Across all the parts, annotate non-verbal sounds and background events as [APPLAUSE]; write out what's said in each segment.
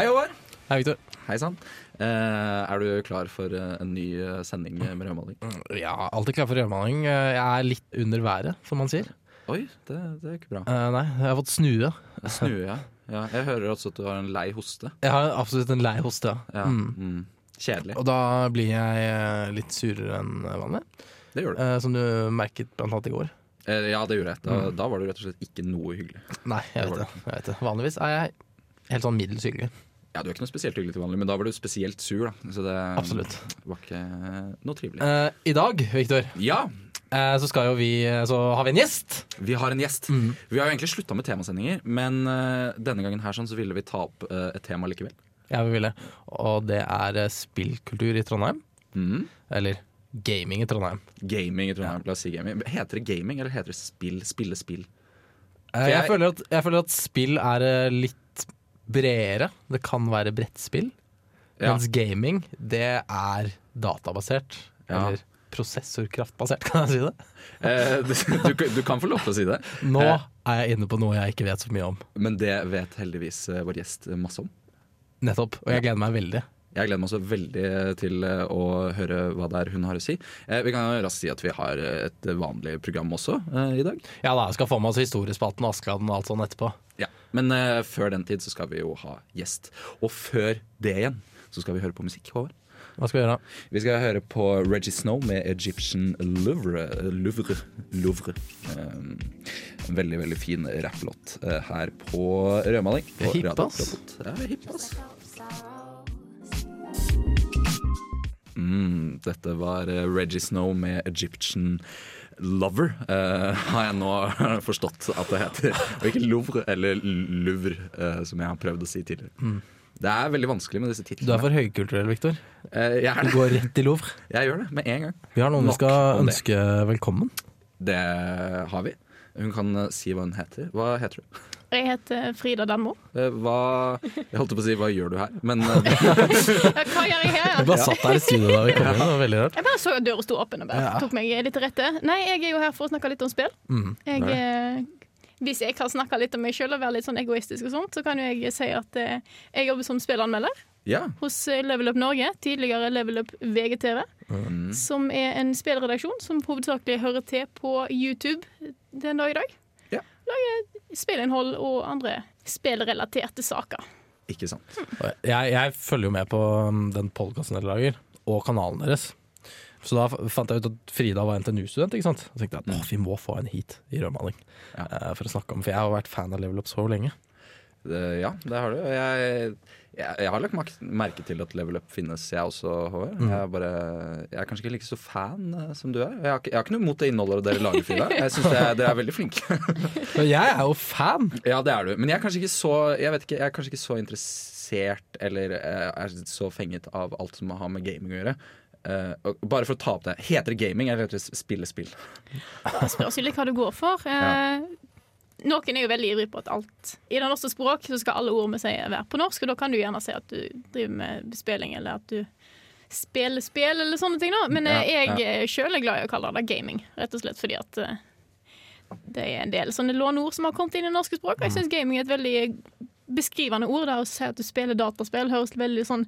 Hei, Håvard. Hei, Victor. Hei sann. Eh, er du klar for eh, en ny eh, sending med rødmaling? Ja, alltid klar for rødmaling. Jeg er litt under været, som man sier. Oi, det, det er ikke bra. Uh, nei, jeg har fått snue. [LAUGHS] Snue, ja. ja. Jeg hører også at du har en lei hoste. Jeg har absolutt en lei hoste, ja. Ja. Mm. Mm. Kjedelig. Og da blir jeg litt surere enn vanlig, Det gjør du. Uh, som du merket blant annet i går. Uh, ja, det gjorde jeg. Da, Mm. da var det rett og slett ikke noe hyggelig. Nei, jeg Det vet var det. Jeg vet det. Vanligvis er jeg helt sånn middels hyggelig. Ja, Du er ikke noe spesielt hyggelig til vanlig, men da var du spesielt sur. da Så det Absolutt. var ikke noe trivelig. Eh, I dag, Viktor, Ja, eh, så skal jo vi Så har vi en gjest. vi har en gjest. Mm. Vi har jo egentlig slutta med temasendinger, men eh, denne gangen her sånn så ville vi ta opp eh, et tema likevel. Ja, vi ville. Og det er eh, spillkultur i Trondheim. Mm. Eller gaming i Trondheim. Gaming, i Trondheim. La oss si gaming. Heter det gaming, eller heter det spill? Spille spill? Eh, Jeg, jeg- føler at, jeg føler at spill er eh, litt bredere. Det kan være brettspill. Ja. Mens gaming, det er databasert. Ja. Eller prosessorkraftbasert, [LAUGHS] kan jeg si det. Eh, du, du, du kan få lov til å si det, Nå Eh. er jeg inne på noe jeg ikke vet så mye om. men det vet heldigvis eh, vår gjest masse om. Nettopp. Og jeg gleder meg veldig. Jeg gleder meg også veldig til eh, å høre hva det er hun har å si. Eh, Vi kan raskt si at vi har eh, et vanlig program også eh, i dag. Ja da, jeg skal få med oss historiespalten og Askeladden og alt sånt etterpå. Ja. Men uh, før den tid så skal vi jo ha gjest. Og før det igjen så skal vi høre på musikk. Håvard. Hva skal vi gjøre? Vi skal høre på Reggie Snow med Egyptian Louvre. Louvre. Louvre. Um, en veldig veldig fin rapplåt uh, her på Rødmaling. Hipp, ass. Ja, det hipp, ass. Mm, dette var uh, Reggie Snow med Egyptian Lover, uh, har jeg nå [LAUGHS] forstått at det heter. Og ikke Louvre eller Louvre, uh, som jeg har prøvd å si tidligere. Det er veldig vanskelig med disse titlene. Du er for høykulturell, Viktor. Er Du går rett i Louvre. [LAUGHS] jeg gjør det med en gang. Vi har noen vi skal ønske det. velkommen. Det har vi. Hun kan eh, si hva hun heter. Hva heter du? Jeg heter Frida Danmo. Eh, Hva Jeg holdt på å si 'hva gjør du her', men eh, [LAUGHS] Ja, hva gjør jeg her? Jeg bare satt her i studio da vi kom inn. Det var veldig rart. Jeg bare så at døra sto åpen og bare Ja. tok meg litt til rette. Nei, jeg er jo her for å snakke litt om spill. Mm. Jeg, eh, hvis jeg kan snakke litt om meg sjøl og være litt sånn egoistisk og sånt, så kan jo jeg si at eh, jeg jobber som spillanmelder ja. hos Level Up Norge, tidligere Level Up VGTV, Mm. som er en spillredaksjon som hovedsakelig hører til på YouTube den dag i dag. Ja. Lager spillinnhold og andre spillrelaterte saker. Ikke sant. Jeg, jeg følger jo med på um, den podkasten dere lager, og kanalen deres. Så da fant jeg ut at Frida var NTNU-student. ikke sant? Og tenkte jeg at vi må få henne hit i rødmaling. Ja. Uh, For å snakke om, for jeg har vært fan av Level Up så lenge. Ja, det har du. Jeg, jeg, jeg har lagt merke til at Level Up finnes, jeg også, Håvard. Mm. Jeg, bare, jeg er kanskje ikke like så fan eh, som du er. Jeg har har ikke noe imot det innholdet dere lager, Frida. Jeg syns dere er veldig flinke. [LAUGHS] Men jeg er jo fan! Ja, det er du. Men jeg er kanskje ikke så Jeg vet ikke, jeg er kanskje ikke så interessert eller eh, er så fenget av alt som har med gaming å gjøre. Uh, og bare for å ta opp det. Heter det gaming, eller heter det spille spill? Det spørs litt hva du går for. Eh, Noen er jo veldig ivrig på at alt I det norske språk så skal alle ord vi sier være på norsk, og da kan du gjerne si at du driver med spilling, eller at du spiller spill, eller sånne ting. da Men eh, Ja, jeg ja. sjøl er glad i å kalle det gaming, rett og slett fordi at eh, det er en del sånne låneord som har kommet inn i det norske språk, og jeg syns gaming er et veldig beskrivende ord. Det Å si at du spiller dataspill høres veldig sånn,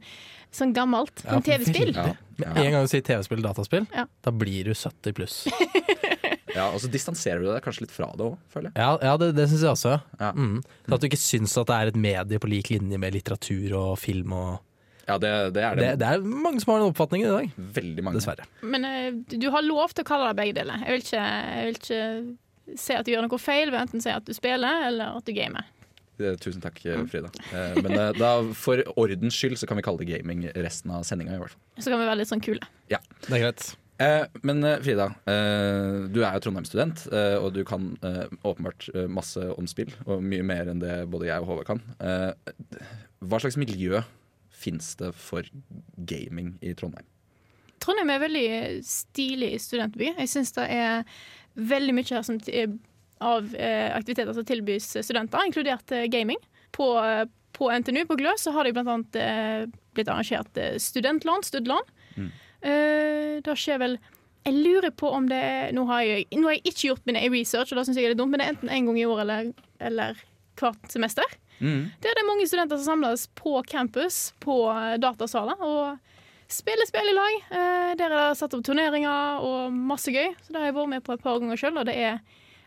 sånn gammelt. Ja, TV-spill Ja. Ja. En gang du sier TV-spill, dataspill, Ja. da blir du 70 pluss. [LAUGHS] Ja, Og så distanserer du deg kanskje litt fra det òg, føler jeg. Ja, ja det, det syns jeg også. Ja. Mm. Så at du ikke syns at det er et medie på lik linje med litteratur og film og Ja, det, det er det. Det, det er mange som har den oppfatningen i dag, Veldig mange. dessverre. Men uh, du har lov til å kalle det begge deler. Jeg vil ikke, jeg vil ikke se at du gjør noe feil ved enten å si at du spiller eller at du gamer. Eh, Tusen takk, eh, Frida. Men da, for ordens skyld så kan vi kalle det gaming resten av sendinga. i hvert fall. Så kan vi være litt sånn kule. Ja, Det er greit. Eh, Men eh, Frida, eh, du er jo Trondheim-student, og du kan åpenbart masse om spill. Og mye mer enn det både jeg og Håvard kan. Hva slags miljø fins det for gaming i Trondheim? Trondheim er en veldig stilig studentby. Jeg syns det er veldig mye her som av aktiviteter som tilbys studenter, inkludert gaming. På, på NTNU på Glø så har annet eh, blitt arrangert studentland, studentlån. Mm. Eh, det skjer vel Jeg lurer på om det er Nå har jeg, nå har jeg ikke gjort min research, og da syns jeg det er dumt, men det er enten en gang i året eller, eller hvert semester. Mm. Der det er mange studenter som samles på campus, på eh, datasaler, og spiller spill i lag. Uh, Der er det satt opp turneringer og masse gøy. Så det har jeg vært med på et par ganger sjøl, og det er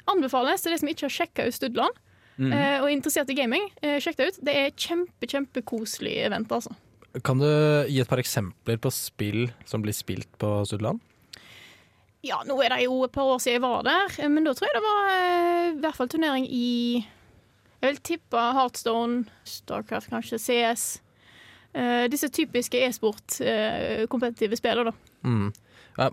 anbefales til de som ikke har sjekka ut Studland Mm. og er interessert i gaming. Sjekk det ut. Det er kjempe, kjempekoselig event, altså. Kan du gi et par eksempler på spill som blir spilt på Sudland? Ja, nå er det jo et par år siden jeg var der, eh, men da tror jeg det var eh, i hvert fall turnering i Jeg vil tippe Heartstone, Starcraft kanskje, CS. Uh, disse typiske e-sport-kompetitive spillene, da. Mm.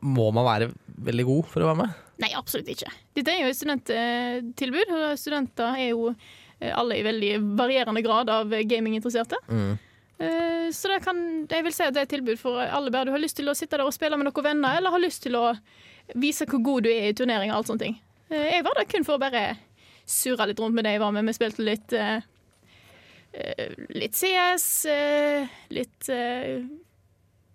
Må man være veldig god for å være med? Nei, absolutt ikke. Dette er jo et studenttilbud, og studenter er jo eh, alle i veldig varierende grad av gaminginteresserte. Mm. Eh, Så det kan, jeg vil si at det er et tilbud for alle bare du har lyst til å sitte der og spille med noen venner, eller har lyst til å vise hvor god du er i turneringer og alt sånne ting. Eh, Jeg var der kun for å bare surre litt rundt med det jeg var med. Vi spilte litt eh, litt CS, litt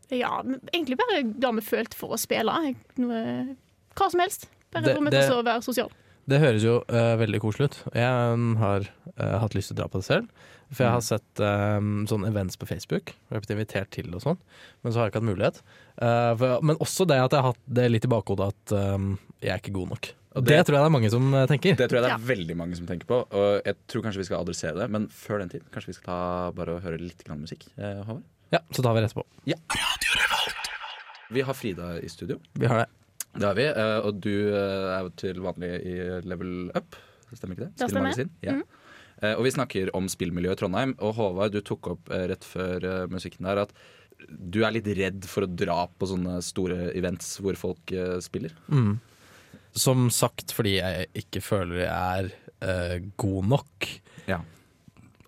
Ja, egentlig bare det vi følte for å spille. Noe, hva som helst. Bare det- til å være sosial. Det høres jo uh, veldig koselig ut. Jeg um, har uh, hatt lyst til å dra på det selv. For jeg har sett um, sånne events på Facebook, og jeg har blitt invitert til og sånn, men så har jeg ikke hatt mulighet. Uh, for, men også det at jeg har hatt det litt i bakhodet at um, jeg er ikke god nok. Og det, Det- tror jeg det er mange som eh, tenker. Det tror jeg det er Ja. veldig mange som tenker på. Og jeg tror kanskje vi skal adressere det, men før den tid kanskje vi skal ta bare og høre litt grann musikk. Eh, Håvard? Ja, så tar vi rett på. Vi har Frida i studio. Vi har det. Det har vi. eh, Og du er jo til vanlig i Level Up. Stemmer ikke det? Det stemmer. Ja. Mhm. Eh, Og vi snakker om spillmiljøet i Trondheim. Og Håvard, du tok opp eh, rett før eh, musikken der at du er litt redd for å dra på sånne store events hvor folk spiller. Mm. Som sagt fordi jeg ikke føler jeg er uh, god nok. Ja.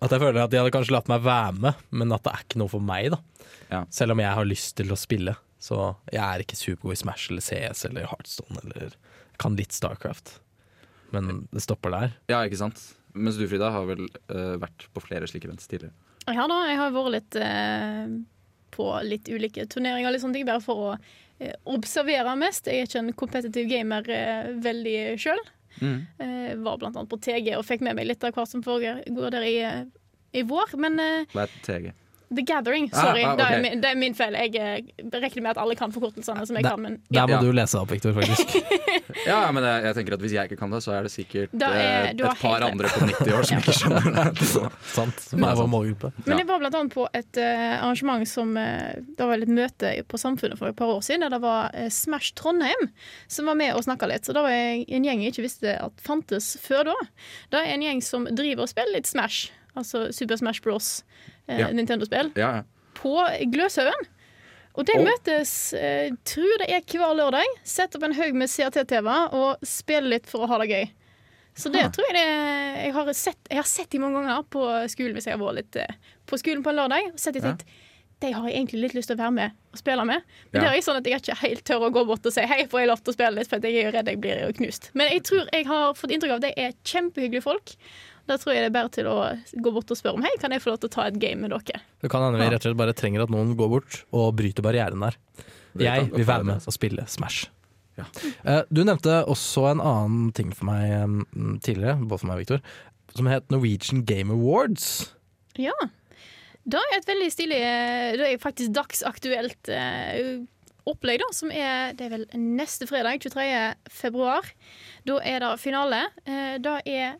At jeg føler at de hadde kanskje latt meg være med, men at det er ikke noe for meg. da Ja. Selv om jeg har lyst til å spille. Så jeg er ikke supergod i Smash eller CS eller Heartstone eller kan litt Starcraft. Men det stopper der. Ja, ikke sant? Mens du, Frida, har vel uh, vært på flere slike events tidligere. Ja da, jeg har vært litt uh, på litt ulike turneringer, litt sånne ting, bare for å uh, observere mest. Jeg er ikke en competitive gamer veldig sjøl. Eh, var blant annet på TG og fikk med meg litt av hva som foregår der i, i vår. Men Hva er TG? The Gathering, Ah, sorry. ah, det, er min, det er min feil. Jeg eh, regner med at alle kan forkortelsene som jeg kan, men Der må du lese opp, Victor, faktisk. [LAUGHS] Ja, men jeg, jeg tenker at hvis jeg ikke kan det, så er det sikkert er- eh, et par andre på 90 år som [LAUGHS] ikke skjønner det. [LAUGHS] Sant? Som Ja, er vår målgruppe. Men Ja. jeg var blant annet på et uh, arrangement som uh, Det var et møte på Samfunnet for et par år siden, der det var uh, Smash Trondheim som var med og snakka litt. Så da var jeg en gjeng jeg ikke visste at fantes før da. Det er en gjeng som driver og spiller litt Smash, altså Super Smash Bros. Eh, Ja. Nintendo-spill, ja, ja. på Gløshaugen. Og de og... møtes, eh, tror det er hver lørdag. Setter opp en haug med CRT-TV og spiller litt for å ha det gøy. Så det Ah. tror jeg det jeg har, sett, jeg har sett de mange ganger på skolen hvis jeg har vært litt eh, på skolen på en lørdag. Og sett de Ja. tenkt de har jeg egentlig litt lyst til å være med og spille med. Ja. Men det er ikke sånn at jeg ikke helt tør å gå bort og si hei, får jeg lov til å spille litt, for jeg er jo redd jeg blir knust. Men jeg tror jeg har fått inntrykk av at de er kjempehyggelige folk. Da tror jeg det er bare til å gå bort og spørre om hei, kan jeg få lov til å ta et game med dere. Det kan hende vi rett og slett bare trenger at noen går bort og bryter barrieren der. Jeg vil være med og spille Smash. Ja. Eh, Du nevnte også en annen ting for meg eh, tidligere, både for meg og Victor, som het Norwegian Game Awards. Ja. Det er et veldig stilig eh, Det er faktisk dagsaktuelt eh, opplegg, da, som er Det er vel neste fredag, 23. februar. Da er det finale. Eh, Det er,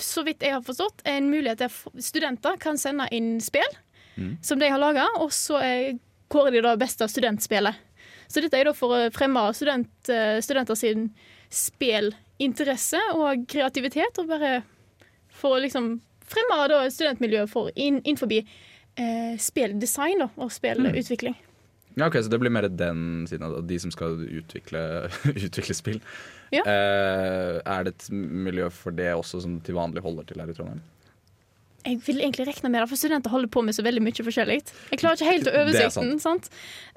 så vidt jeg har forstått, en mulighet til at studenter kan sende inn spill Mm. som de har laga, og så kårer de best av studentspillet. Så dette er da for å fremme student, eh, studenter sin spillinteresse og kreativitet, og bare for å liksom fremme da studentmiljøet for inn, innenfor eh, spilldesign da, og spillutvikling. Ja, ok, Så det blir mer den siden av de som skal utvikle, [LAUGHS] utvikle spill. Ja. Eh, er det et miljø for det også som til vanlig holder til her i Trondheim? Jeg vil egentlig regne med det, for studenter holder på med så veldig mye forskjellig. Jeg klarer ikke helt er oversikten, sant?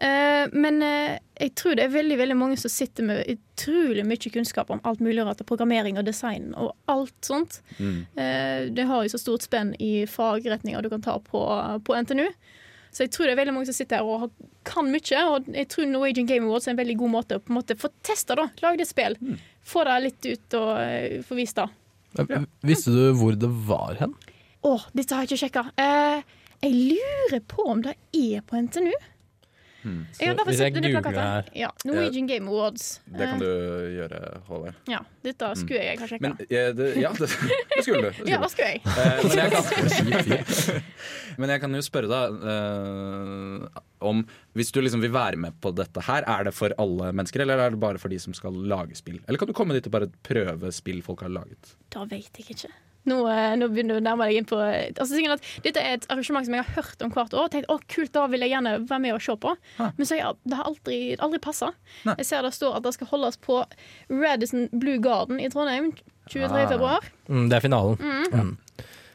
Eh, men eh, jeg tror det er veldig veldig mange som sitter med utrolig mye kunnskap om alt mulig rart, og programmering og design og alt sånt. Mm. Eh, det har jo så stort spenn i fagretninger du kan ta på, på NTNU. Så jeg tror det er veldig mange som sitter her og kan mye. Og jeg tror Norwegian Game Awards er en veldig god måte å på en måte få testa, da. Lage det spill. Få det litt ut og eh, få vist det. Ja. Visste du hvor det var hen? Å, dette har jeg ikke sjekka. Eh, jeg lurer på om det er på NTNU. Hmm. Jeg har hvis jeg googler her Ja, Norwegian Game Awards. Det kan du gjøre, Håvard. Eh, Ja, dette skulle jeg kanskje sjekka. Men eh, det, ja, det, [LAUGHS] det skulle du. Det skulle Ja, det skulle jeg? Eh, men, jeg kan, [LAUGHS] [LAUGHS] men jeg kan jo spørre deg eh, om Hvis du liksom vil være med på dette her, er det for alle mennesker, eller er det bare for de som skal lage spill? Eller kan du komme dit og bare prøve spill folk har laget? Da vet jeg ikke. Nå, eh, nå begynner du å nærme deg inn på altså, Dette er et arrangement som jeg har hørt om hvert år. Og tenkt, å kult, da vil jeg gjerne være med og se på. Ah. Men så ja, det har aldri, aldri passa. Jeg ser det står at det skal holdes på Radisson Blue Garden i Trondheim 23. Ah. februar. Mm, det er finalen. Mm.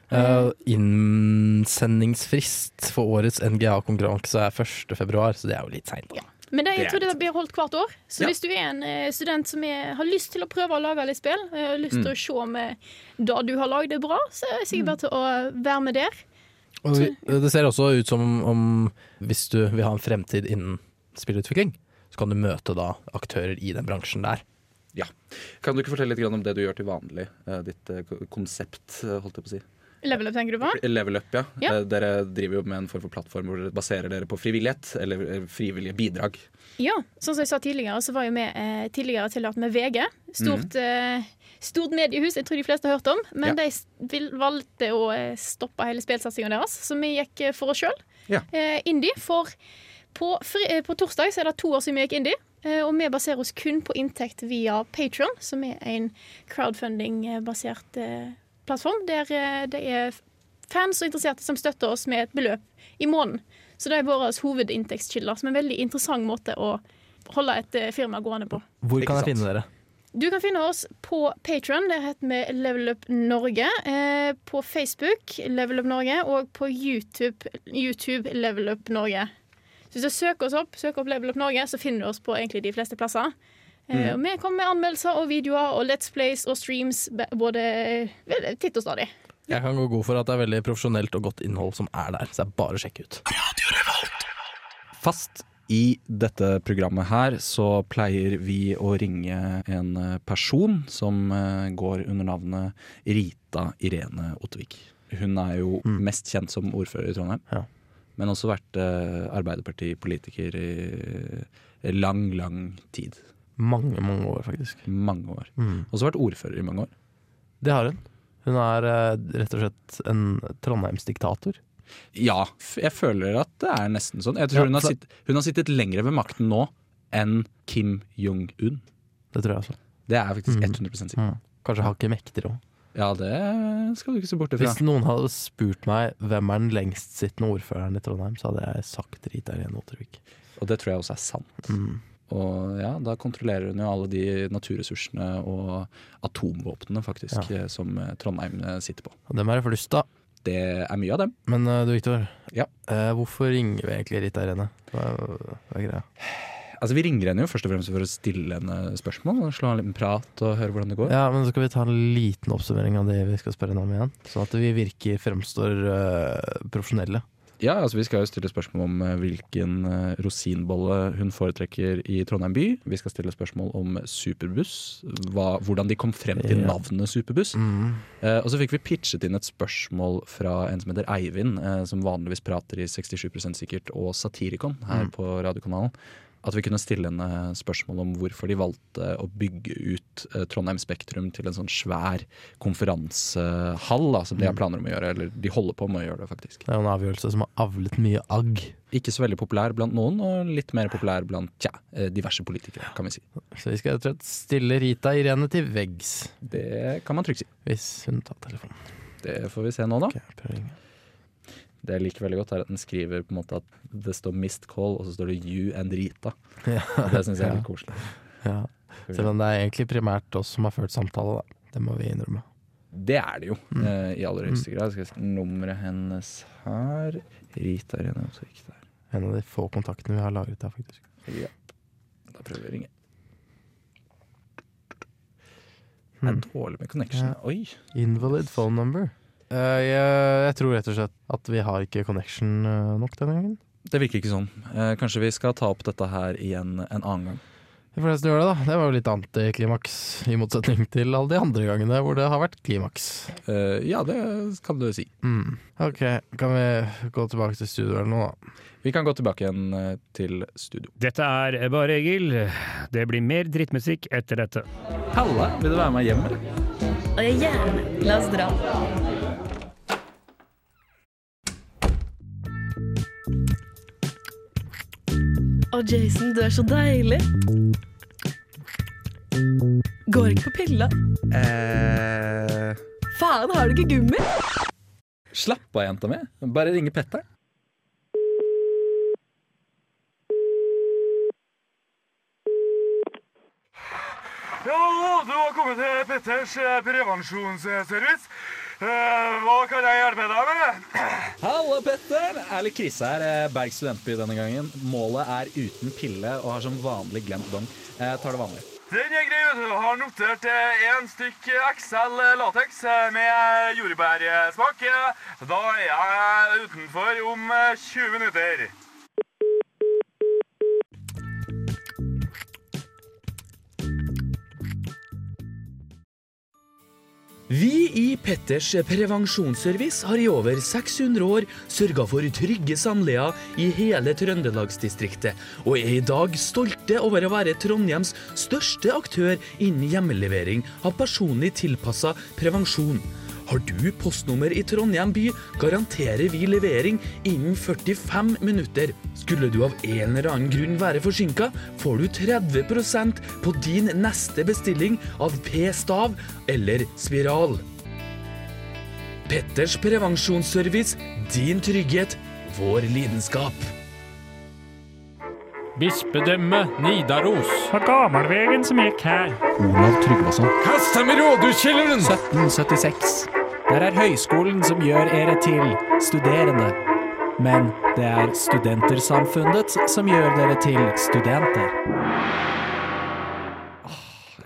Eh, innsendingsfrist for årets NGA-konkurranse er 1. februar, så det er jo litt seint. Ja. Men det, jeg tror det blir holdt hvert år. Så Ja. hvis du er en eh, student som er, har lyst til å prøve å lage litt spill, eh, har lyst til å se om det du har lagd er bra, så er det sikkert bare til å være med der. Og det ser også ut som om hvis du vil ha en fremtid innen spillutvikling, så kan du møte da aktører i den bransjen der. Kan du ikke fortelle litt om det du gjør til vanlig? eh, ditt konsept, holdt jeg på å si. Level up, tenker du på? Level Up, ja. Ja. Eh, Dere driver jo med en form for plattform hvor dere baserer dere på frivillighet, eller eh, frivillige bidrag. Ja, sånn som jeg sa tidligere, så var jo vi eh, tidligere tilhørt med VG. Stort, eh, stort mediehus, jeg tror de fleste har hørt om. Men. Ja. de vil, valgte å eh, stoppe hele spillsatsinga deres, så vi gikk for oss sjøl. Ja. Eh, indie. For på, på torsdag så er det to år siden vi gikk indie. Og vi baserer oss kun på inntekt via Patron, som er en crowdfunding-basert plattform. Der eh, det er fans og interesserte som støtter oss med et beløp i måneden. Så det er våre hovedinntektskilder, som er en veldig interessant måte å holde et eh, firma gående på. Hvor kan jeg finne dere? Du kan finne oss på Patron, der heter vi Level Up Norge. Eh, på Facebook Level Up Norge, og på YouTube, YouTube Level Up Norge. Så hvis du søker oss opp, søker opp Level Up Norge, så finner du oss på egentlig de fleste plasser. Eh, og vi kommer med anmeldelser og videoer og Let's Plays og streams både eh, titt og stadig. Jeg kan gå god for at det er veldig profesjonelt og godt innhold som er der, så det er bare å sjekke ut. Fast i dette programmet her så pleier vi å ringe en eh, person som går under navnet Rita Irene Ottervik. Hun er jo Mm. mest kjent som ordfører i Trondheim, Ja. men også vært Arbeiderpartipolitiker i lang, lang tid. Mange, mange år, faktisk. Mange år. Mm. Også vært ordfører i mange år. Det har hun. Hun er eh, rett og slett en Trondheimsdiktator. Ja, jeg føler at det er nesten sånn. Jeg tror Ja, hun, har sitt, hun har sittet lengre ved makten nå enn Kim Jong-un. Det tror jeg også. Det er faktisk Mm. 100 sikkert. Mm. Kanskje hakket mektigere òg. Ja, det skal du ikke se bort ifra. Hvis noen hadde spurt meg hvem er den lengstsittende ordføreren i Trondheim, så hadde jeg sagt Rita Irene Ottervik. Og det tror jeg også er sant. Mm. Og ja, da kontrollerer hun jo alle de naturressursene og atomvåpnene faktisk ja. som eh, Trondheim eh, sitter på. Og dem er det flust av. Det er mye av dem. Men eh, du Viktor, Ja. eh, hvorfor ringer vi egentlig Rita Irene? Hva, hva er greia? Altså Vi ringer henne jo først og fremst for å stille henne spørsmål. og Slå en liten prat og høre hvordan det går. Ja, men så skal vi ta en liten oppsummering av det vi skal spørre henne om igjen. Sånn at vi virker fremstår uh, profesjonelle. Ja, altså Vi skal jo stille spørsmål om eh, hvilken eh, rosinbolle hun foretrekker i Trondheim by. Vi skal stille spørsmål om superbuss. Hva, hvordan de kom frem til navnet superbuss. Mm. Eh, og så fikk vi pitchet inn et spørsmål fra en som heter Eivind, eh, som vanligvis prater i 67% sikkert og Satirikon her Mm. på radiokanalen. At vi kunne stille henne spørsmål om hvorfor de valgte å bygge ut eh, Trondheim Spektrum til en sånn svær konferansehall, da, som de har Mm. planer om å gjøre. Eller de holder på med å gjøre det, faktisk. Det er jo en avgjørelse som har avlet mye agg. Ikke så veldig populær blant noen, og litt mer populær blant tja, eh, diverse politikere, kan vi si. Så vi skal rett og slett stille Rita Irene til veggs, Det kan man trygt si. hvis hun tar telefonen. Det får vi se nå, da. Ok, jeg prøver å ringe. Det jeg liker veldig godt, er at den skriver på en måte at det står 'missed call', og så står det 'you and Rita'. Ja. Det syns jeg er litt koselig. Ja. Selv om det er egentlig primært oss som har ført samtale, da. Det må vi innrømme. Det er det jo, Mm. eh, i aller høyeste grad. Skal jeg se nummeret hennes her Rita er der. En av de få kontaktene vi har lagret her, faktisk. Ja. Da prøver vi å ringe. Det Hmm. er dårlig med connection. Ja. Oi. Invalid phone number. Eh, jeg, jeg tror rett og slett at vi har ikke connection eh, nok denne gangen. Det virker ikke sånn. Eh, kanskje vi skal ta opp dette her igjen en annen gang. Vi får nesten gjøre det, da. Det var jo litt antiklimaks, i motsetning til alle de andre gangene hvor det har vært klimaks. Uh, ja, det kan du si. Mm. Ok, kan vi gå tilbake til studio eller noe, da? Vi kan gå tilbake igjen til studio. Dette er Bare Egil. Det blir mer drittmusikk etter dette. Halla, vil du være med hjem, eller? Og jeg gjerne. La oss dra. Å, Jason, du er så deilig. Går ikke på pilla. Eh, Faen, har du ikke gummi? slapp av, jenta mi. Bare ringe Petter. Ja, du har kommet til Petters eh, prevensjonsservice. Eh, Hva kan jeg hjelpe deg med? Halla, Petter! Erlig krise her. eh, Berg studentby denne gangen. Målet er uten pille og har som vanlig glemt dong. Jeg tar det vanlig. Den er grei, vet du. Har notert én stykk XL lateks eh, med jordbærsmak. Eh, Da er jeg utenfor om eh, 20 minutter. Vi i Petters prevensjonsservice har i over 600 år sørga for trygge samleier i hele Trøndelagsdistriktet, og er i dag stolte over å være Trondheims største aktør innen hjemmelevering av personlig tilpassa prevensjon. Har du postnummer i Trondheim by, garanterer vi levering innen 45 minutter. Skulle du av en eller annen grunn være forsinka, får du 30% på din neste bestilling av p-stav eller spiral. Petters prevensjonsservice, din trygghet, vår lidenskap. Bispedømme Nidaros. På gammelvegen som gikk her. Olav Tryggvason. Kast dem i rådhuskjelleren! 1776. Der er høyskolen som gjør ere til studerende. Men det er studentersamfunnet som gjør dere til studenter.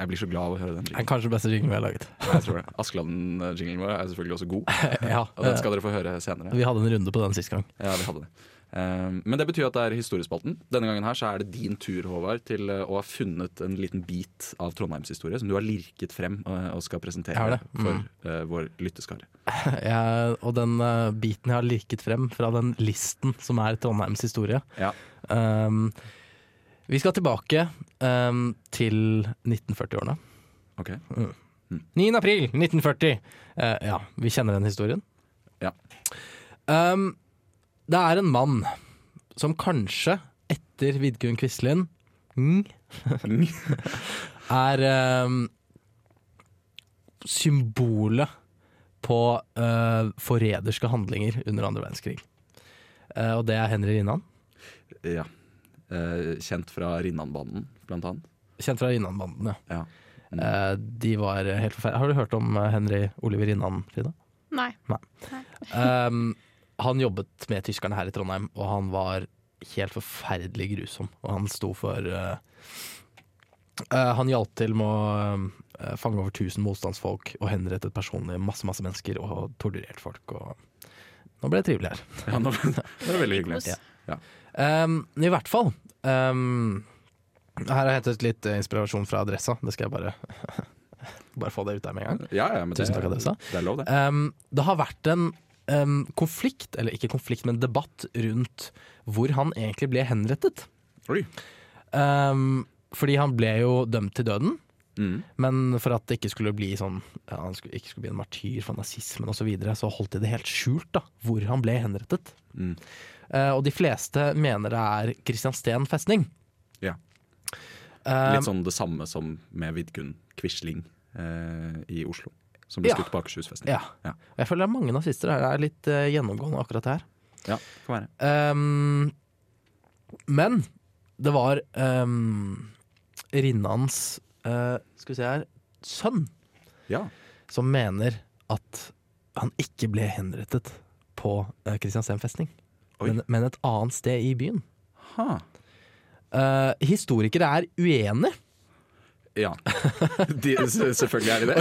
Jeg blir så glad av å høre den jinglen. kanskje den beste jinglen vi har laget. Jeg tror det. Askeladden-jinglen vår er selvfølgelig også god, [LAUGHS] ja, og den skal dere få høre senere. Vi hadde en runde på den sist gang. Ja, vi hadde det. Um, men det betyr at det er historiespalten. Denne gangen her så er det din tur, Håvard, til uh, å ha funnet en liten bit av Trondheims historie som du har lirket frem uh, og skal presentere har for Mm. uh, vår lytteskare. [LAUGHS] Ja, og den eh, biten jeg har lirket frem fra den listen som er Trondheims historie. Ja. Um, vi skal tilbake um, til 1940-årene. Ok? 9. april 1940. Uh, ja, vi kjenner den historien. Ja. Um, det er en mann som kanskje, etter Vidkun Quisling, mm, [LAUGHS] er um, symbolet på uh, forræderske handlinger under andre verdenskrig. Uh, og det er Henry Rinnan. Ja. Uh, kjent fra Rinnanbanden, blant annet. Kjent fra Rinnanbanden, ja. Ja. Mm. Uh, de var helt forferdelige. Har du hørt om Henry Oliver Rinnan, Frida? Nei. Um, han jobbet med tyskerne her i Trondheim, og han var helt forferdelig grusom. Og han sto for uh, uh, Han hjalp til med å uh, fange over 1000 motstandsfolk og henrettet personlig masse masse mennesker og torturert folk. Og nå ble det trivelig her. Ja, nå, det var veldig hyggelig. Ja. Um, I hvert fall. Um, her har jeg hentet litt inspirasjon fra adressa. Det skal jeg bare [LAUGHS] Bare få det ut der med en gang. Ja, ja, men det, Tusen takk, adressa. det det. Um, det har vært en um, konflikt, eller ikke konflikt, men debatt rundt hvor han egentlig ble henrettet. Um, fordi han ble jo dømt til døden, Mm. men for at det ikke skulle bli sånn ja, han skulle, ikke skulle bli en martyr for nazismen osv., så, videre, så holdt de det helt skjult da, hvor han ble henrettet. Mm. Uh, og de fleste mener det er Kristiansten festning. Ja. Litt sånn det samme som med Vidkun Quisling uh, i Oslo. Som ble Ja. skutt på Akershus festning. ja. Ja. Jeg føler det er mange nazister her. Det er litt uh, gjennomgående akkurat her. Ja, kan være. Um, men det var um, Rinnans uh, Skal vi se her sønn Ja. som mener at han ikke ble henrettet på uh, Kristiansand festning, men, men et annet sted i byen. Ha. Uh, historikere er uenige. Ja. [LAUGHS] De, selvfølgelig er de det.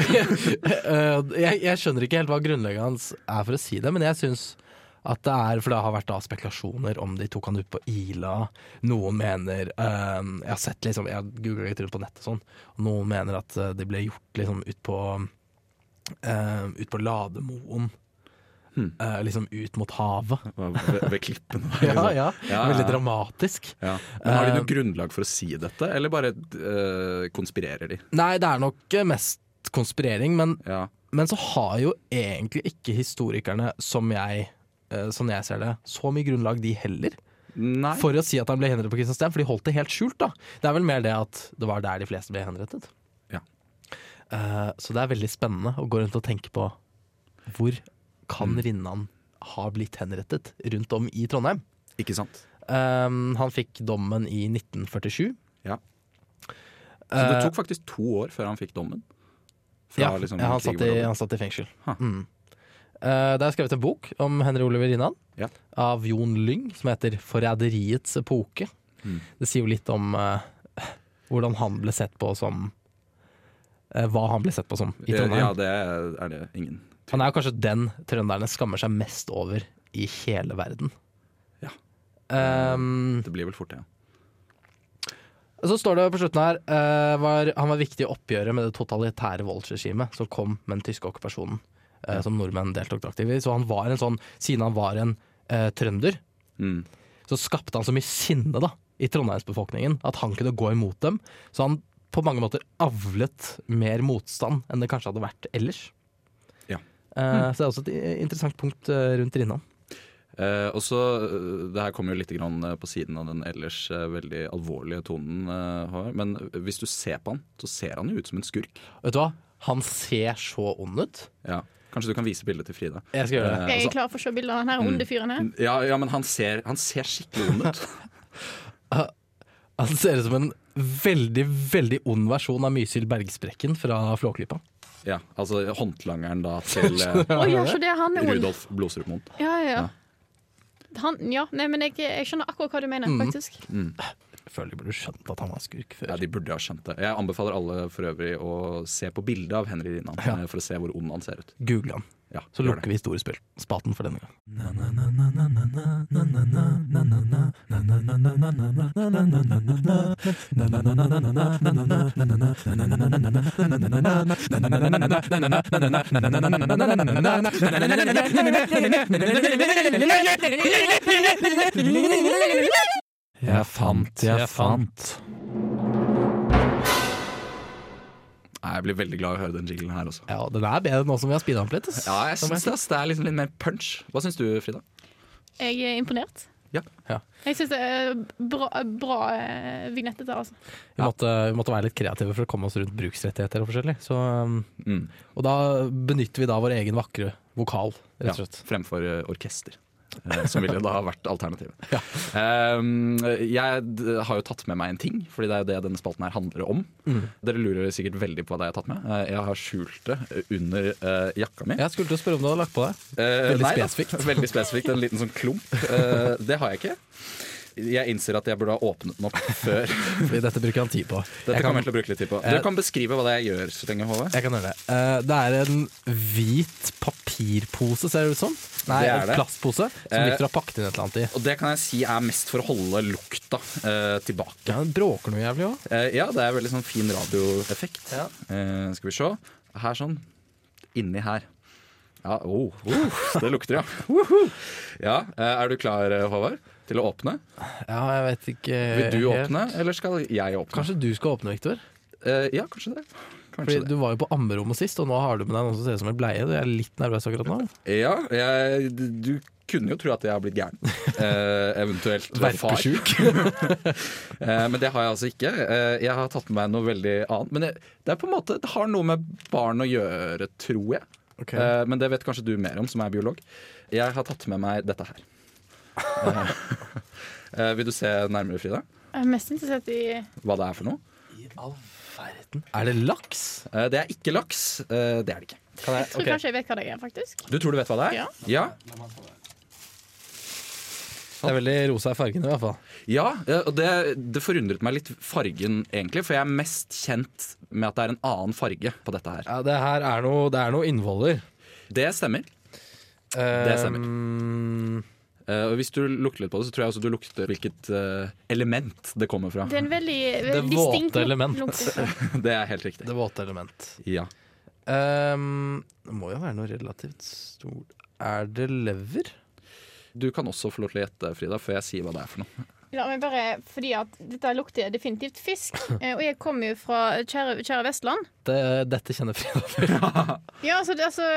Uh, [LAUGHS] jeg, jeg skjønner ikke helt hva grunnlaget hans er for å si det, men jeg syns At det er, For det har vært da spekulasjoner om de tok han ut på Ila. Noen mener uh, Jeg har sett liksom, jeg googla litt rundt på nettet, sånn, og noen mener at de det ble gjort liksom ut på uh, Ut på Lademoen. Hmm. Eh, liksom ut mot havet. Ved, ved klippene der. [LAUGHS] Ja, liksom. ja. Ja, Veldig dramatisk. Ja. Men Har de Eh, noe grunnlag for å si dette, eller bare uh, konspirerer de? Nei, det er nok eh, mest konspirering, men, men så har jo egentlig ikke historikerne, som jeg, uh, sånn jeg ser det, så mye grunnlag de heller. Nei. For å si at han ble henrettet på Kristiansand, for de holdt det helt skjult. da Det er vel mer det at det var der de fleste ble henrettet. Ja. Uh, så det er veldig spennende å gå rundt og tenke på hvor kan Mm. Rinnan ha blitt henrettet rundt om i Trondheim. Ikke sant? Um, han fikk dommen i 1947. Ja. Så det Eh, tok faktisk to år før han fikk dommen? Fra ja, liksom ja, han, satt i, han satt i fengsel. Mm. Uh, det er skrevet en bok om Henry Oliver Rinnan Ja. av Jon Lyng som heter 'Forræderiets epoke'. Mm. Det sier jo litt om uh, hvordan han ble sett på som uh, Hva han ble sett på som i Trondheim. Ja, det er det ingen Han er kanskje den trønderne skammer seg mest over i hele verden. Ja. Um, Det blir vel fort det. Ja. Så står det på slutten her uh, var, Han var viktig i oppgjøret med det totalitære voldsregimet som kom med den tyske okkupasjonen, uh, som nordmenn deltok aktivt i. Så han var en sånn, siden han var en uh, trønder, Mm. så skapte han så mye sinne da, i trondheimsbefolkningen at han kunne gå imot dem. Så han på mange måter avlet mer motstand enn det kanskje hadde vært ellers. Eh, Så det er også et interessant punkt eh, rundt Rinnan. Eh, og så, eh, Det her kommer jo litt grann på siden av den ellers eh, veldig alvorlige tonen. Eh, men hvis du ser på han, så ser han jo ut som en skurk. Vet du hva? Han ser så ond ut. Ja. Kanskje du kan vise bildet til Frida? Jeg skal gjøre det. Eh, Jeg er altså- klar for å se bildet av den her onde fyren her. ja, ja, men han ser, han ser skikkelig ond ut. [LAUGHS] Han ser ut som en veldig, veldig ond versjon av Mysil Bergsprekken fra Flåklypa. Ja, altså håndlangeren da [LAUGHS] til eh, Å ja, så det er han er. Rudolf Blodstrup Moen. Ja, ja, ja. Han, ja, nei, men jeg, jeg skjønner akkurat hva du mener, Mm. faktisk. Jeg føler de burde skjønt at han var skurk før. Ja, De burde ha skjønt det. Jeg anbefaler alle for øvrig å se på bildet av Henry Rinnan Ja. eh, for å se hvor ond han ser ut. Google han. Ja, Så lukker det. vi historiespaten for denne gang. Jeg fant, jeg fant. Jeg blir veldig glad i å høre den jinglen her også. Ja, den er bedre nå som vi har speeda opp litt. ass. Ja, jeg synes syns det, ass. det er liksom litt mer punch. Hva syns du, Frida? Jeg er imponert. Ja. Ja. Jeg syns det er bra, bra eh, vignett dette, altså. Vi, måtte, vi måtte være litt kreative for å komme oss rundt bruksrettigheter og forskjellig. Så, um, Mm. og da benytter vi da vår egen vakre vokal, rett og slett. Ja, fremfor eh, orkester. Eh, som ville da ha vært alternativet. [LAUGHS] Ja. Um, jeg har jo tatt med meg en ting, fordi det er jo det denne spalten her handler om. Mm. Dere lurer sikkert veldig på hva det jeg har tatt med. Eh, jeg har skjult det under eh, jakka mi. Jeg skulle til å spørre om du hadde lagt på deg. Eh, Veldig nei da. [LAUGHS] Veldig spesifikt. En liten sånn klump. Eh, det har jeg ikke. Jeg innser at jeg burde ha åpnet den opp før. [LAUGHS] Fordi dette bruker han tid på. Dette Jeg kommer kan, jeg til å bruke litt tid på. Eh, Du kan beskrive hva det er jeg gjør så lenge, Håvard. jeg kan gjøre det. Uh, det er en hvit papirpose, ser det ut som. Nei, Det en plastpose som Eh, Victor har pakket inn et eller annet i. Og det kan jeg si er mest for å holde lukta uh, tilbake. Ja, Den bråker noe jævlig òg. Uh, ja, det er veldig sånn fin radioeffekt. Ja. Eh, skal vi se. Her sånn. Inni her. Ja, oh, oh, det lukter, ja. [LAUGHS] Ja. eh, Er du klar, eh, Håvard, til å åpne? Ja, jeg vet ikke Vil du helt. åpne, eller skal jeg åpne? Kanskje du skal åpne, Victor? Eh, ja, kanskje det. Fordi det. Du var jo på ammerommet sist, og nå har du med deg noen som ser ut som en bleie. Du er litt nervøs akkurat nå. Ja, jeg, du kunne jo tro at jeg har blitt gæren. [LAUGHS] Eh, eventuelt. Verpesjuk. [LAUGHS] Eh, men det har jeg altså ikke. Eh, jeg har tatt med meg noe veldig annet. Men det, det er på en måte, det har noe med barn å gjøre, tror jeg. Okay. Eh, men det vet kanskje du mer om, som er biolog. Jeg har tatt med meg dette her. Eh, eh, vil du se nærmere, Frida? Jeg er mest interessert i Hva det er for noe? I all verden. Er det laks? Eh, det er ikke laks. Eh, det er det ikke. Kan jeg, Jeg tror okay. kanskje jeg vet hva det er, faktisk. Du tror du vet hva det er? Ja. Ja, Det er veldig rosa i fargen i hvert fall. ja og det, det forundret meg litt fargen, egentlig. For jeg er mest kjent med at det er en annen farge på dette her. Ja, det her er noe, det er noe innvoller. Det stemmer. Det stemmer. Um, Eh, og hvis du lukter litt på det, så tror jeg også du lukter hvilket uh, element det kommer fra. Det er en veldig, veldig Det våte element. [LAUGHS] Det er helt riktig. Det våte element. Ja. Um, det må jo være noe relativt stort Er det lever? Du kan også få lov til å gjette, Frida, før jeg sier hva det er for noe. La meg bare, fordi at Dette lukter definitivt fisk. [LAUGHS] Eh, og jeg kommer jo fra kjære, kjære Vestland. Det, dette kjenner Frida for, [LAUGHS] Ja, altså, det, altså,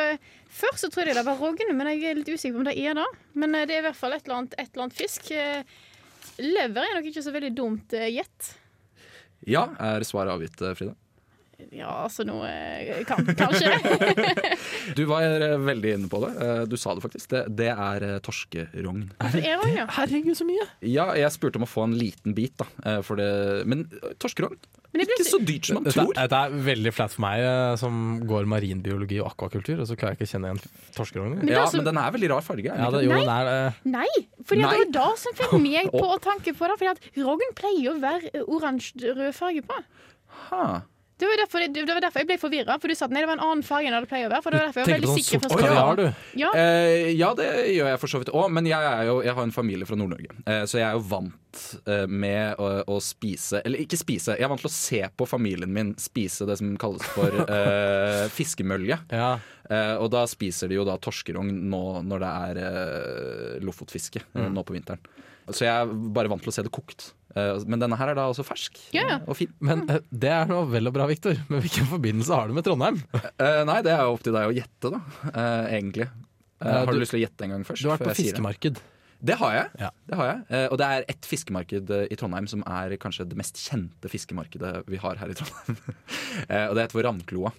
Først så trodde jeg det var rogn, men jeg er litt usikker på om det er det. Men eh, det er i hvert fall et eller annet, et eller annet fisk. Eh, Lever er nok ikke så veldig dumt gjett. Ja, er svaret avgitt, Frida? Ja, altså noe eh, kan, Kanskje. [LAUGHS] Du var eh, veldig inne på det. Eh, Du sa det faktisk. Det, det er torskerogn. Det er rogn. Herregud, så mye! Ja, jeg spurte om å få en liten bit, da. For det, men torskerogn? Men Ikke så dyrt som man tror. dette er veldig flaut for meg, som går marinbiologi og akvakultur, og så klarer jeg ikke å kjenne igjen torskerognen. Men Ja, så- men den er veldig rar farge. Ja, det, jo, nei, er uh... Nei, for det var det som fikk meg [LAUGHS] på å tanke på det. At rogn pleier å være oransje-rød farge på. Ha. Det var, derfor, det var derfor jeg ble forvirra, for du sa at nei, det var en annen farge enn det pleier å være. For det var derfor jeg var veldig sikker på kaviar, du. Ja, Eh, ja, det gjør jeg for så vidt òg, men jeg, jo, jeg har en familie fra Nord-Norge. Eh, så jeg er jo vant med å, å spise Eller ikke spise, jeg er vant til å se på familien min spise det som kalles for uh, [LAUGHS] fiskemølje. Ja. Uh, og da spiser de jo da torskerogn nå når det er uh, lofotfiske eh, Mm. nå på vinteren. Så jeg er bare vant til å se det kokt. Eh, men denne her er da også fersk Ja, ja. eh, og fin. Men eh, det er nå vel og bra, Viktor. Men hvilken forbindelse har du med Trondheim? Eh, nei, det er jo opp til deg å gjette, da. eh, egentlig. Eh, Eh, har du, du- lyst til å gjette en gang først? Du har vært på fiskemarked. Det har jeg. Ja. Det har jeg. Eh, og det er ett fiskemarked eh, i Trondheim som er kanskje det mest kjente fiskemarkedet vi har her i Trondheim. [LAUGHS] eh, og det heter for Ravnkloa,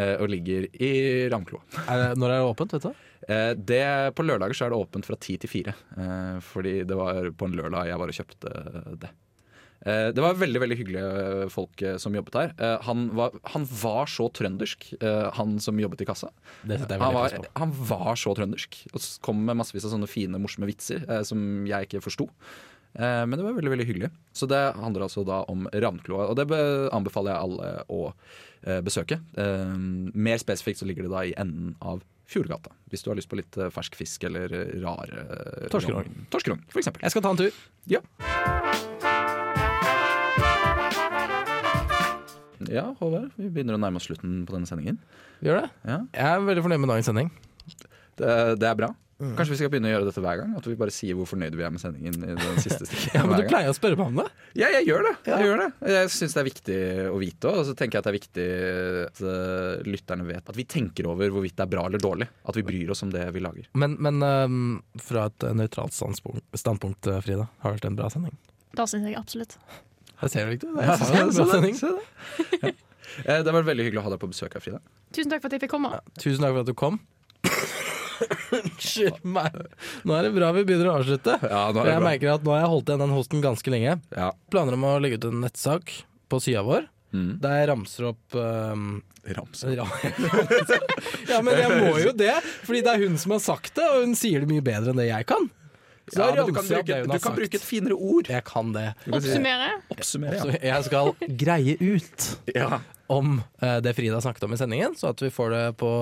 eh, og ligger i Ravnkloa. Når er det åpent, vet du? Eh, det, på lørdager så er det åpent fra ti til fire, eh, fordi det var på en lørdag jeg var og kjøpte det. Eh, det var veldig veldig hyggelige folk eh, som jobbet her. Eh, han, var, han var så trøndersk, eh, han som jobbet i kassa. Han var, han var så trøndersk og kom med massevis av sånne fine, morsomme vitser eh, som jeg ikke forsto. Eh, men det var veldig veldig hyggelig. Så det handler altså da om Ravnkloa, og det be- anbefaler jeg alle å eh, besøke. Eh, mer spesifikt så ligger det da i enden av Fjordgata, hvis du har lyst på litt eh, fersk fisk eller rare rar eh, Torskerogn. Torskerogn, for eksempel. Jeg skal ta en tur. Ja. Ja, Håvard, vi begynner å nærme oss slutten på denne sendingen. Gjør det? Ja, Jeg er veldig fornøyd med dagens sending. Det, det er bra. Kanskje vi skal begynne å gjøre dette hver gang? At vi bare sier hvor fornøyde vi er med sendingen. i den siste [LAUGHS] Ja, men Du pleier å spørre meg om det. Ja, jeg gjør det. Jeg, gjør det. jeg syns det er viktig å vite òg. Og så tenker jeg at det er viktig at uh, lytterne vet at vi tenker over hvorvidt det er bra eller dårlig. At vi bryr oss om det vi lager. Men, men um, fra et eh, nøytralt standpunkt, standpunkt, Frida, har det vært en bra sending? Da syns jeg absolutt. Her ser du, ikke Det er en bra det. Eh, Det var veldig hyggelig å ha deg på besøk her, Frida. Tusen takk for at jeg fikk komme. Tusen takk for at du kom. Unnskyld meg. Nå er det bra vi begynner å avslutte. Ja, jeg merker at nå har jeg holdt igjen den hosten ganske lenge. Ja. Planer om å legge ut en nettsak på sida vår Mm. der jeg ramser opp um, Ramser opp? [LAUGHS] Ja, men jeg må jo det, fordi det er hun som har sagt det, og hun sier det mye bedre enn det jeg kan. Så Ja, du kan, bruke, du kan bruke et finere ord. Jeg kan det. Oppsummere. Oppsummere, ja. jeg skal [LAUGHS] greie ut ja. om eh, det Frida snakket om i sendingen, så at vi får det på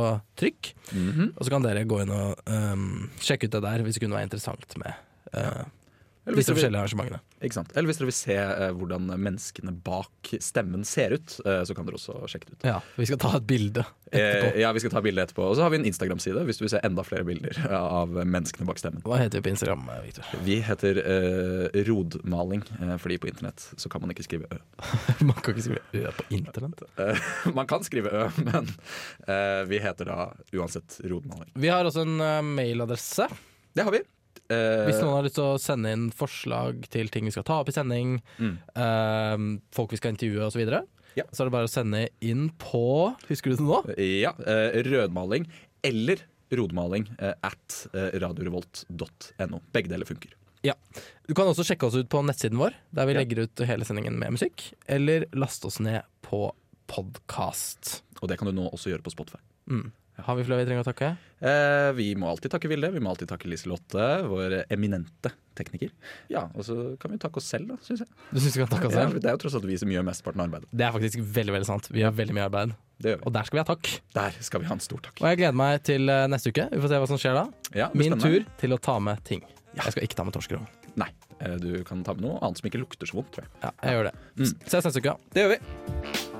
trykk. Mhm. Og så kan dere gå inn og um, sjekke ut det der hvis det kunne være interessant med eh, Eller hvis disse forskjellige arrangementene. Ikke sant? Eller hvis dere vil se eh, hvordan menneskene bak stemmen ser ut, eh, så kan dere også sjekke det ut. Ja, Vi skal ta et bilde etterpå. Eh, ja, vi skal ta bilde etterpå. Og så har vi en Instagram-side hvis du vil se enda flere bilder [LAUGHS] av menneskene bak stemmen. Hva heter vi på Instagram, eh, Victor? Vi heter eh, rodmaling, eh, fordi på internett så kan man ikke skrive ø. [LAUGHS] Man kan ikke skrive Ø på internett. [LAUGHS] Man kan skrive ø, men vi heter da uansett rodmaling. Vi har også en mailadresse. Det har vi. Eh, Hvis noen har lyst til å sende inn forslag til ting vi skal ta opp i sending, Mm. eh, folk vi skal intervjue osv., så, videre, Ja. så er det bare å sende inn på Husker du det nå? Ja, eh, rødmaling eller rodmaling eh, at eh, radiorevolt.no. Begge deler funker. Ja. Du kan også sjekke oss ut på nettsiden vår, der vi Ja. legger ut hele sendingen med musikk. Eller laste oss ned på podkast. Og det kan du nå også gjøre på Spotify. Mm. Har vi flere vi trenger å takke? Eh, vi må alltid takke Vilde. Vi må alltid takke Liselotte, vår eminente tekniker. Ja, Og så kan vi takke oss selv, da, syns jeg. Du synes vi kan takke oss Ja, det er jo tross alt vi som gjør mesteparten av arbeidet. Det er faktisk veldig veldig sant. Vi gjør veldig mye arbeid, og der skal vi ha takk. Der skal vi ha en stor takk. Og jeg gleder meg til eh, neste uke. Vi får se hva som skjer da. Ja, Min tur til å ta med ting. Jeg skal ikke ta med torskerogn. Nei. eh, Du kan ta med noe annet som ikke lukter så vondt, tror jeg. Ja, jeg gjør det. Mm. Ses neste uke. Det gjør vi.